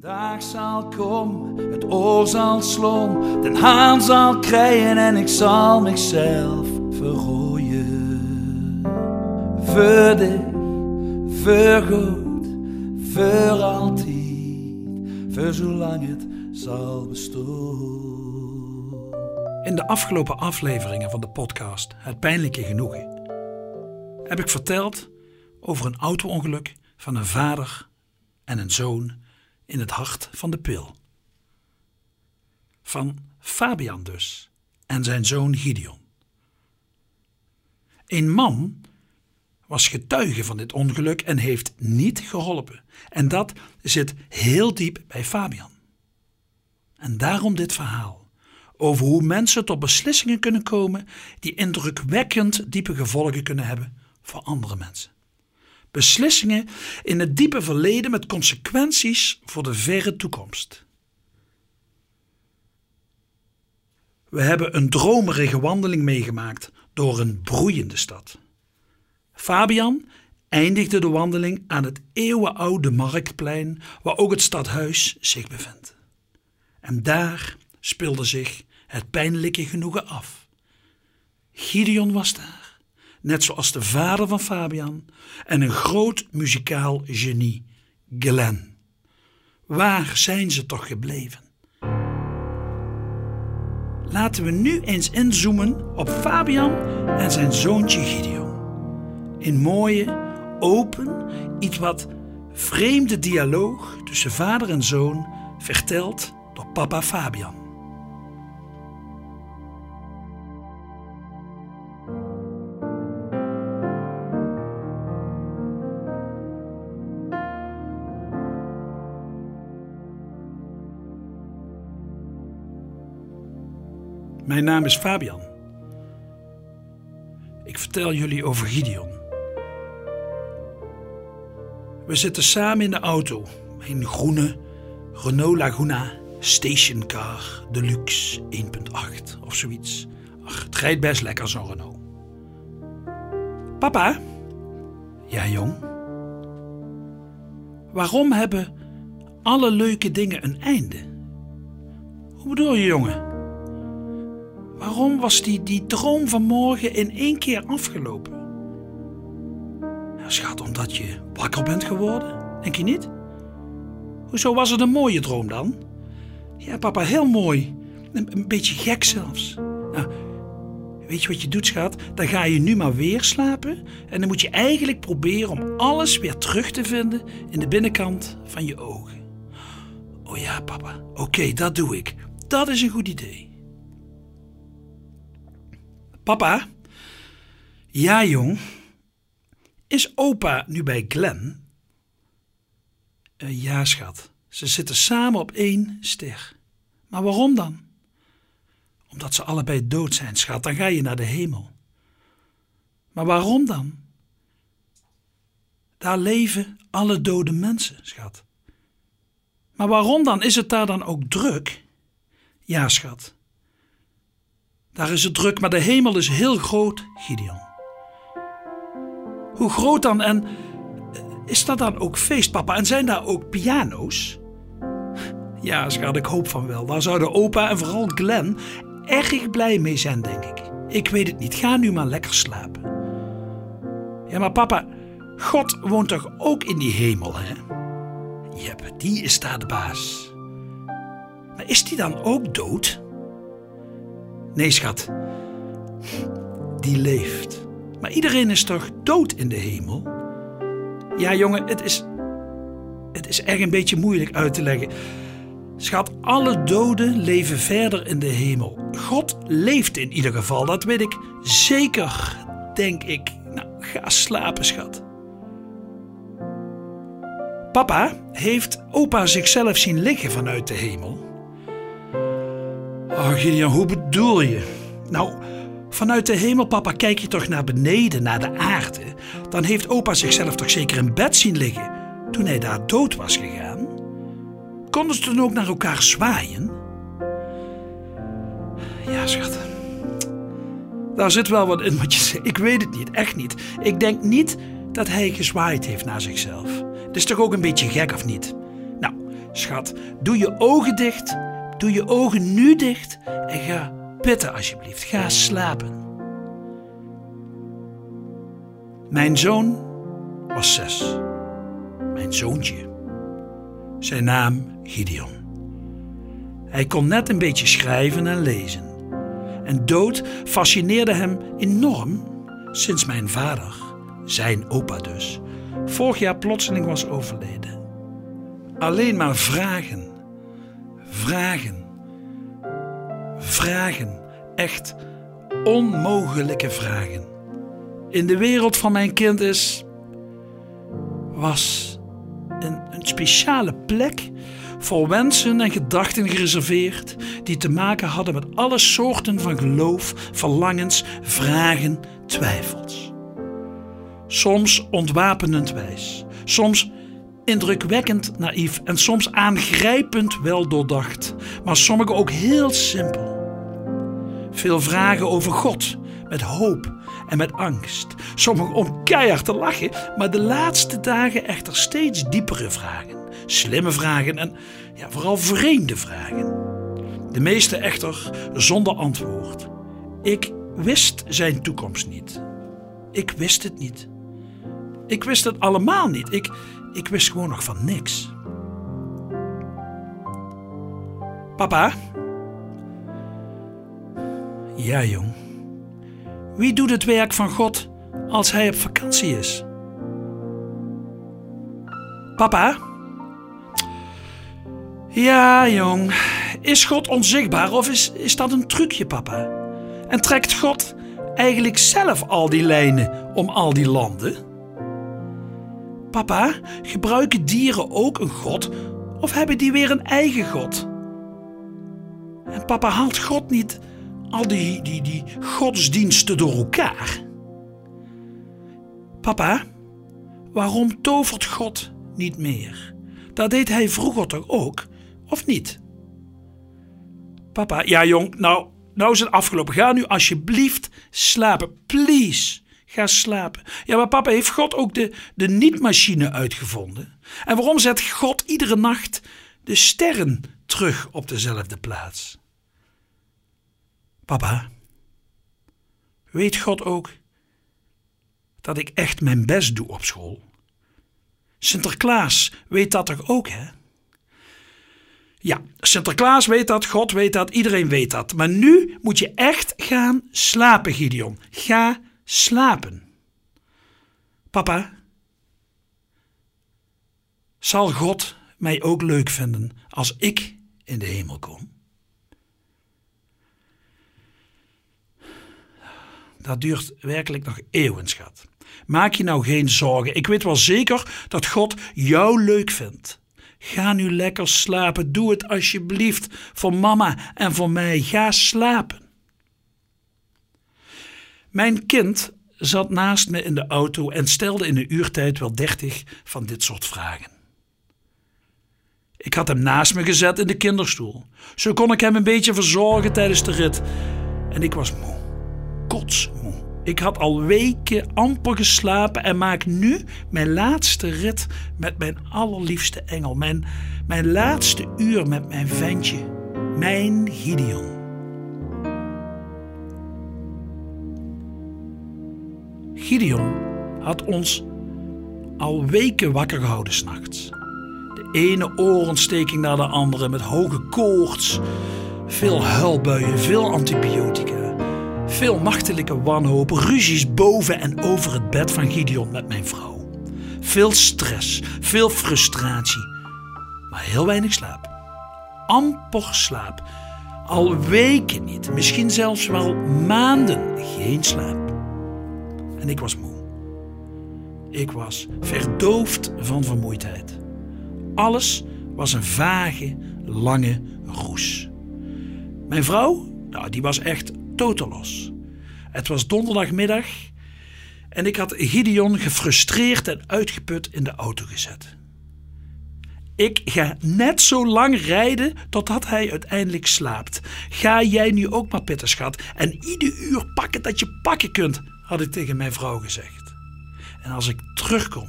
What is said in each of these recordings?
dag zal komen, het oor zal slom, den haan zal krijgen en ik zal mezelf verrooien. Voor dich, voor goed, voor altijd, voor zolang het zal bestaan. In de afgelopen afleveringen van de podcast Het Pijnlijke Genoegen heb ik verteld over een auto-ongeluk van een vader en een zoon in het hart van de pil. Van Fabian dus en zijn zoon Gideon. Een man was getuige van dit ongeluk en heeft niet geholpen. En dat zit heel diep bij Fabian. En daarom dit verhaal over hoe mensen tot beslissingen kunnen komen die indrukwekkend diepe gevolgen kunnen hebben voor andere mensen. Beslissingen in het diepe verleden met consequenties voor de verre toekomst. We hebben een dromerige wandeling meegemaakt door een broeiende stad. Fabian eindigde de wandeling aan het eeuwenoude marktplein waar ook het stadhuis zich bevindt. En daar speelde zich het pijnlijke genoegen af. Gideon was daar net zoals de vader van Fabian en een groot muzikaal genie, Glenn. Waar zijn ze toch gebleven? Laten we nu eens inzoomen op Fabian en zijn zoontje Gideon. In mooie, open, iets wat vreemde dialoog tussen vader en zoon, verteld door papa Fabian. Mijn naam is Fabian. Ik vertel jullie over Gideon. We zitten samen in de auto, een groene Renault Laguna Stationcar Deluxe 1.8 of zoiets. Ach, het rijdt best lekker zo'n Renault. Papa? Ja, jong? Waarom hebben alle leuke dingen een einde? Hoe bedoel je, jongen? Waarom was die, die droom van morgen in één keer afgelopen? Nou, schat, omdat je wakker bent geworden, denk je niet? Hoezo was het een mooie droom dan? Ja, papa, heel mooi. Een, beetje gek zelfs. Nou, weet je wat je doet, schat? Dan ga je nu maar weer slapen. En dan moet je eigenlijk proberen om alles weer terug te vinden in de binnenkant van je ogen. Oh ja, papa. Oké, dat doe ik. Dat is een goed idee. Papa? Ja, jong. Is opa nu bij Glen? Uh, ja, schat. Ze zitten samen op één ster. Maar waarom dan? Omdat ze allebei dood zijn, schat. Dan ga je naar de hemel. Maar waarom dan? Daar leven alle dode mensen, schat. Maar waarom dan? Is het daar dan ook druk? Ja, schat. Daar is het druk, maar de hemel is heel groot, Gideon. Hoe groot dan en eh, is dat dan ook feest, papa? En zijn daar ook piano's? Ja, schat, ik hoop van wel. Daar zouden opa en vooral Glenn erg blij mee zijn, denk ik. Ik weet het niet. Ga nu maar lekker slapen. Ja, maar papa, God woont toch ook in die hemel, hè? Jep, die is daar de baas. Maar is die dan ook dood? Nee, schat. Die leeft. Maar iedereen is toch dood in de hemel? Ja, jongen, het is. Het is echt een beetje moeilijk uit te leggen. Schat, alle doden leven verder in de hemel. God leeft in ieder geval, dat weet ik zeker, denk ik. Nou, ga slapen, schat. Papa, heeft opa zichzelf zien liggen vanuit de hemel? Oh, Gideon, hoe bedoel je? Nou, vanuit de hemel, papa, kijk je toch naar beneden, naar de aarde. Dan heeft opa zichzelf toch zeker in bed zien liggen toen hij daar dood was gegaan? Konden ze dan ook naar elkaar zwaaien? Ja, schat. Daar zit wel wat in wat je zegt. Ik weet het niet, echt niet. Ik denk niet dat hij gezwaaid heeft naar zichzelf. Het is toch ook een beetje gek, of niet? Nou, Schat, doe je ogen dicht. Doe je ogen nu dicht en ga pitten alsjeblieft. Ga slapen. Mijn zoon was zes. Mijn zoontje. Zijn naam Gideon. Hij kon net een beetje schrijven en lezen. En dood fascineerde hem enorm sinds mijn vader, zijn opa dus, vorig jaar plotseling was overleden. Alleen maar vragen, vragen, vragen, echt onmogelijke vragen. In de wereld van mijn kind is, was een, speciale plek voor wensen en gedachten gereserveerd die te maken hadden met alle soorten van geloof, verlangens, vragen, twijfels. Soms ontwapenend wijs, soms indrukwekkend naïef en soms aangrijpend wel doordacht, maar sommige ook heel simpel. Veel vragen over God, met hoop en met angst. Sommige om keihard te lachen, maar de laatste dagen echter steeds diepere vragen. Slimme vragen en ja, vooral vreemde vragen. De meeste echter zonder antwoord. Ik wist zijn toekomst niet. Ik wist het niet. Ik wist het allemaal niet. Ik, ik wist gewoon nog van niks. Papa? Ja, jong. Wie doet het werk van God als hij op vakantie is? Papa? Ja, jong. Is God onzichtbaar of is, is dat een trucje, papa? En trekt God eigenlijk zelf al die lijnen om al die landen? Papa, gebruiken dieren ook een God of hebben die weer een eigen God? En papa haalt God niet al die, die, die godsdiensten door elkaar? Papa, waarom tovert God niet meer? Dat deed hij vroeger toch ook, of niet? Papa, ja jong, nou, nou is het afgelopen. Ga nu alsjeblieft slapen, please. Ga slapen. Ja, maar papa, heeft God ook de, de niet-machine uitgevonden? En waarom zet God iedere nacht de sterren terug op dezelfde plaats? Papa, weet God ook dat ik echt mijn best doe op school? Sinterklaas weet dat toch ook, hè? Ja, Sinterklaas weet dat, God weet dat, iedereen weet dat. Maar nu moet je echt gaan slapen, Gideon. Ga slapen. Papa, zal God mij ook leuk vinden als ik in de hemel kom? Dat duurt werkelijk nog eeuwen, schat. Maak je nou geen zorgen. Ik weet wel zeker dat God jou leuk vindt. Ga nu lekker slapen. Doe het alsjeblieft voor mama en voor mij. Ga slapen. Mijn kind zat naast me in de auto en stelde in een uurtijd wel dertig van dit soort vragen. Ik had hem naast me gezet in de kinderstoel. Zo kon ik hem een beetje verzorgen tijdens de rit. En ik was moe, kotsmoe. Ik had al weken amper geslapen en maak nu mijn laatste rit met mijn allerliefste engel. Mijn, mijn laatste uur met mijn ventje, mijn Gideon. Gideon had ons al weken wakker gehouden s'nachts. De ene oorontsteking naar de andere met hoge koorts, veel huilbuien, veel antibiotica, veel nachtelijke wanhoop, ruzies boven en over het bed van Gideon met mijn vrouw. Veel stress, veel frustratie, maar heel weinig slaap. Amper slaap. Al weken niet, misschien zelfs wel maanden geen slaap en ik was moe. Ik was verdoofd van vermoeidheid. Alles was een vage, lange roes. Mijn vrouw, nou, die was echt totelos. Het was donderdagmiddag en ik had Gideon gefrustreerd en uitgeput in de auto gezet. Ik ga net zo lang rijden totdat hij uiteindelijk slaapt. Ga jij nu ook maar pitten, schat, en ieder uur pakken dat je pakken kunt had ik tegen mijn vrouw gezegd. En als ik terugkom,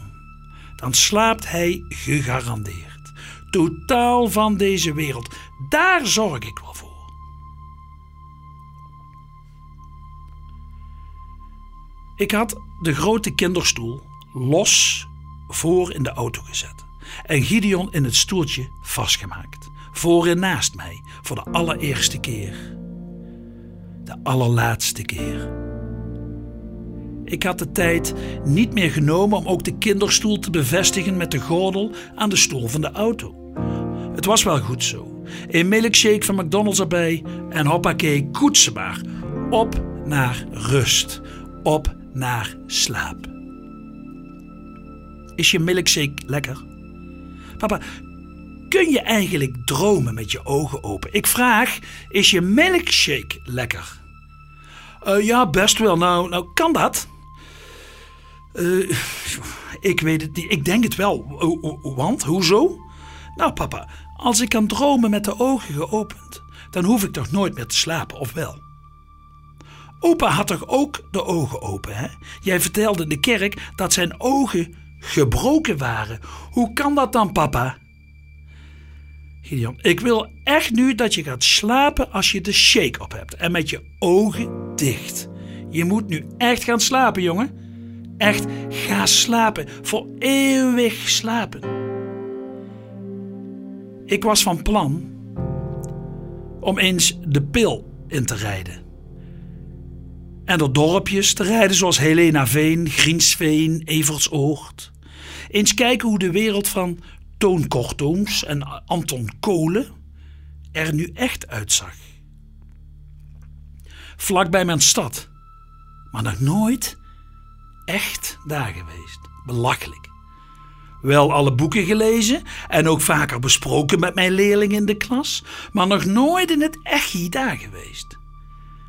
dan slaapt hij gegarandeerd. Totaal van deze wereld. Daar zorg ik wel voor. Ik had de grote kinderstoel los voor in de auto gezet en Gideon in het stoeltje vastgemaakt. Voor en naast mij, voor de allereerste keer. De allerlaatste keer. Ik had de tijd niet meer genomen om ook de kinderstoel te bevestigen met de gordel aan de stoel van de auto. Het was wel goed zo. Een milkshake van McDonald's erbij en hoppakee, koetsenbaar. Op naar rust. Op naar slaap. Is je milkshake lekker? Papa, kun je eigenlijk dromen met je ogen open? Ik vraag, is je milkshake lekker? Uh, ja, best wel. Nou, nou kan dat? Uh, ik weet het niet. Ik denk het wel. Want, hoezo? Nou, papa, als ik kan dromen met de ogen geopend, dan hoef ik toch nooit meer te slapen, of wel? Opa had toch ook de ogen open, hè? Jij vertelde in de kerk dat zijn ogen gebroken waren. Hoe kan dat dan, papa? Gideon, ik wil echt nu dat je gaat slapen als je de shake op hebt en met je ogen dicht. Je moet nu echt gaan slapen, jongen. Echt, ga slapen. Voor eeuwig slapen. Ik was van plan om eens de pil in te rijden. En door dorpjes te rijden zoals Helena Veen, Griensveen, Evertsoord. Eens kijken hoe de wereld van Toon Kortooms en Anton Kolen er nu echt uitzag. Vlak bij mijn stad, maar nog nooit echt daar geweest. Belachelijk. Wel alle boeken gelezen en ook vaker besproken met mijn leerlingen in de klas, maar nog nooit in het echt daar geweest.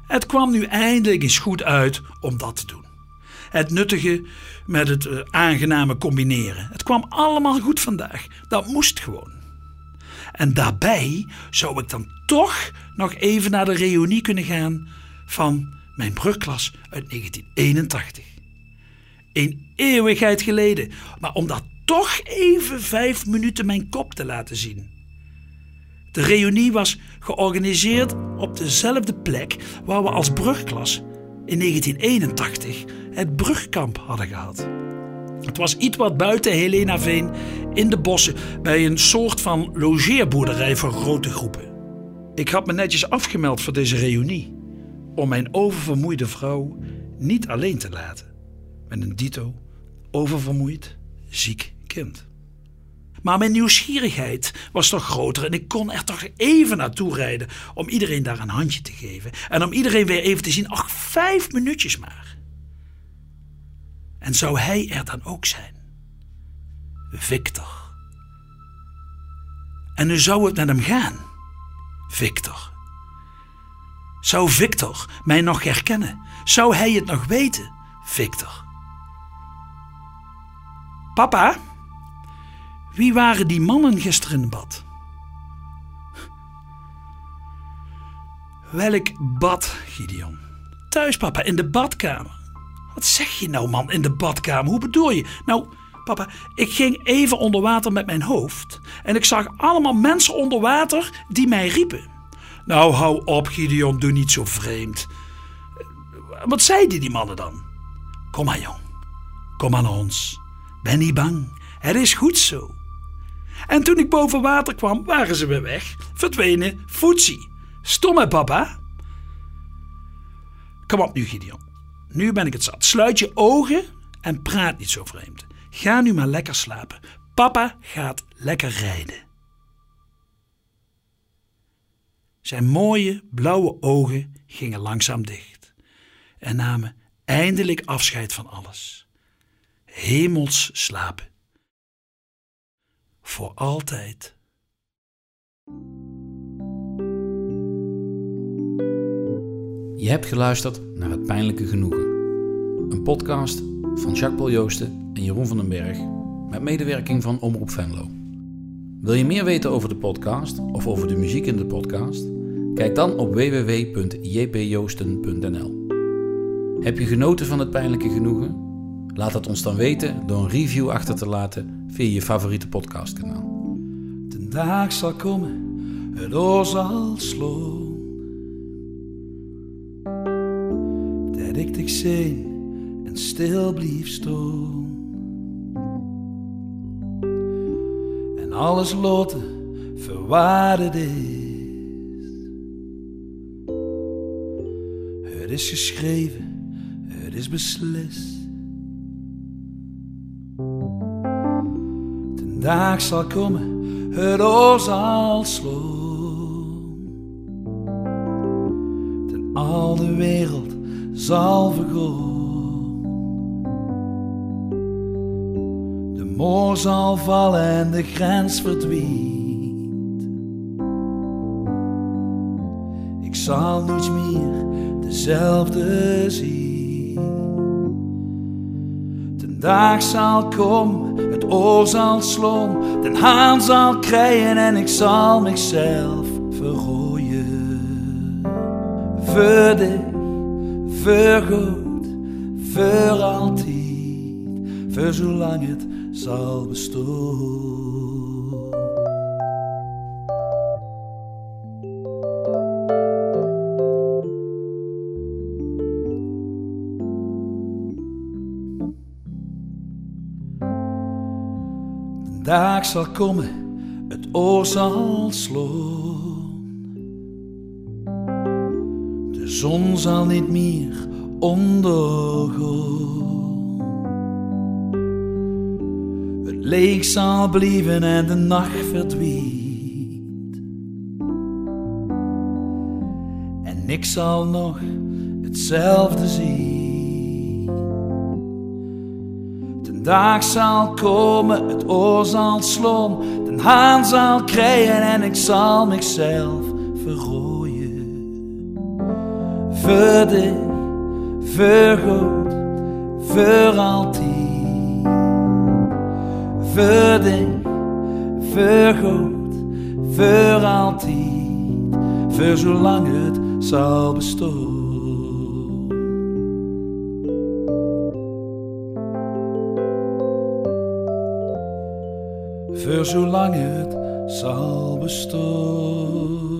Het kwam nu eindelijk eens goed uit om dat te doen. Het nuttige met het uh, aangename combineren. Het kwam allemaal goed vandaag. Dat moest gewoon. En daarbij zou ik dan toch nog even naar de reunie kunnen gaan van mijn brugklas uit 1981. Een eeuwigheid geleden, maar om dat toch even vijf minuten mijn kop te laten zien. De reunie was georganiseerd op dezelfde plek waar we als brugklas in 1981 het brugkamp hadden gehad. Het was iets wat buiten Helenaveen in de bossen bij een soort van logeerboerderij voor grote groepen. Ik had me netjes afgemeld voor deze reunie om mijn oververmoeide vrouw niet alleen te laten met een dito oververmoeid ziek kind. Maar mijn nieuwsgierigheid was toch groter en ik kon er toch even naartoe rijden om iedereen daar een handje te geven. En om iedereen weer even te zien, ach, vijf minuutjes maar. En zou hij er dan ook zijn? Victor. En hoe zou het met hem gaan? Victor. Zou Victor mij nog herkennen? Zou hij het nog weten? Victor. Papa? Wie waren die mannen gisteren in bad? Welk bad, Gideon? Thuis, papa, in de badkamer. Wat zeg je nou, man, in de badkamer? Hoe bedoel je? Nou, papa, ik ging even onder water met mijn hoofd en ik zag allemaal mensen onder water die mij riepen. Nou, hou op, Gideon, doe niet zo vreemd. Wat zeiden die mannen dan? Kom maar, jong. Kom naar ons. Ben niet bang. Het is goed zo. En toen ik boven water kwam, waren ze weer weg. Verdwenen, foetsie. Stom papa? Kom op nu, Gideon. Nu ben ik het zat. Sluit je ogen en praat niet zo vreemd. Ga nu maar lekker slapen. Papa gaat lekker rijden. Zijn mooie blauwe ogen gingen langzaam dicht en namen eindelijk afscheid van alles. Hemels slapen voor altijd. Je hebt geluisterd naar Het Pijnlijke Genoegen. Een podcast van Jacques Paul Joosten en Jeroen van den Berg met medewerking van Omroep Venlo. Wil je meer weten over de podcast of over de muziek in de podcast? Kijk dan op www.jpjoosten.nl. Heb je genoten van het pijnlijke genoegen? Laat het ons dan weten door een review achter te laten via je favoriete podcastkanaal. De dag zal komen, het oor zal slaan. Dat ik dich en stil blief staan. En alles loten verwaarde is. Het is geschreven, het is beslist. Dag zal komen, het oor zal slaan. En al de wereld zal vergaan. De moor zal vallen en de grens verdwijnt. Ik zal niets meer dezelfde zien. De dag zal komen, het oor zal slaan, den haan zal krijgen en ik zal mezelf verrooien. Voor dich, voor goed, voor altijd, voor zolang het zal bestaan. Dag zal komen, het oor zal slaan. De zon zal niet meer ondergaan. Het leeg zal blijven en de nacht verdwijnt. En ik zal nog hetzelfde zien. Dag zal komen, het oor zal slaan, de haan zal krijgen en ik zal mezelf verrooien. Voor dich, voor goed, voor altijd. Voor dich, voor goed, voor altijd. Voor zolang het zal bestaan. Zolang het zal bestaan.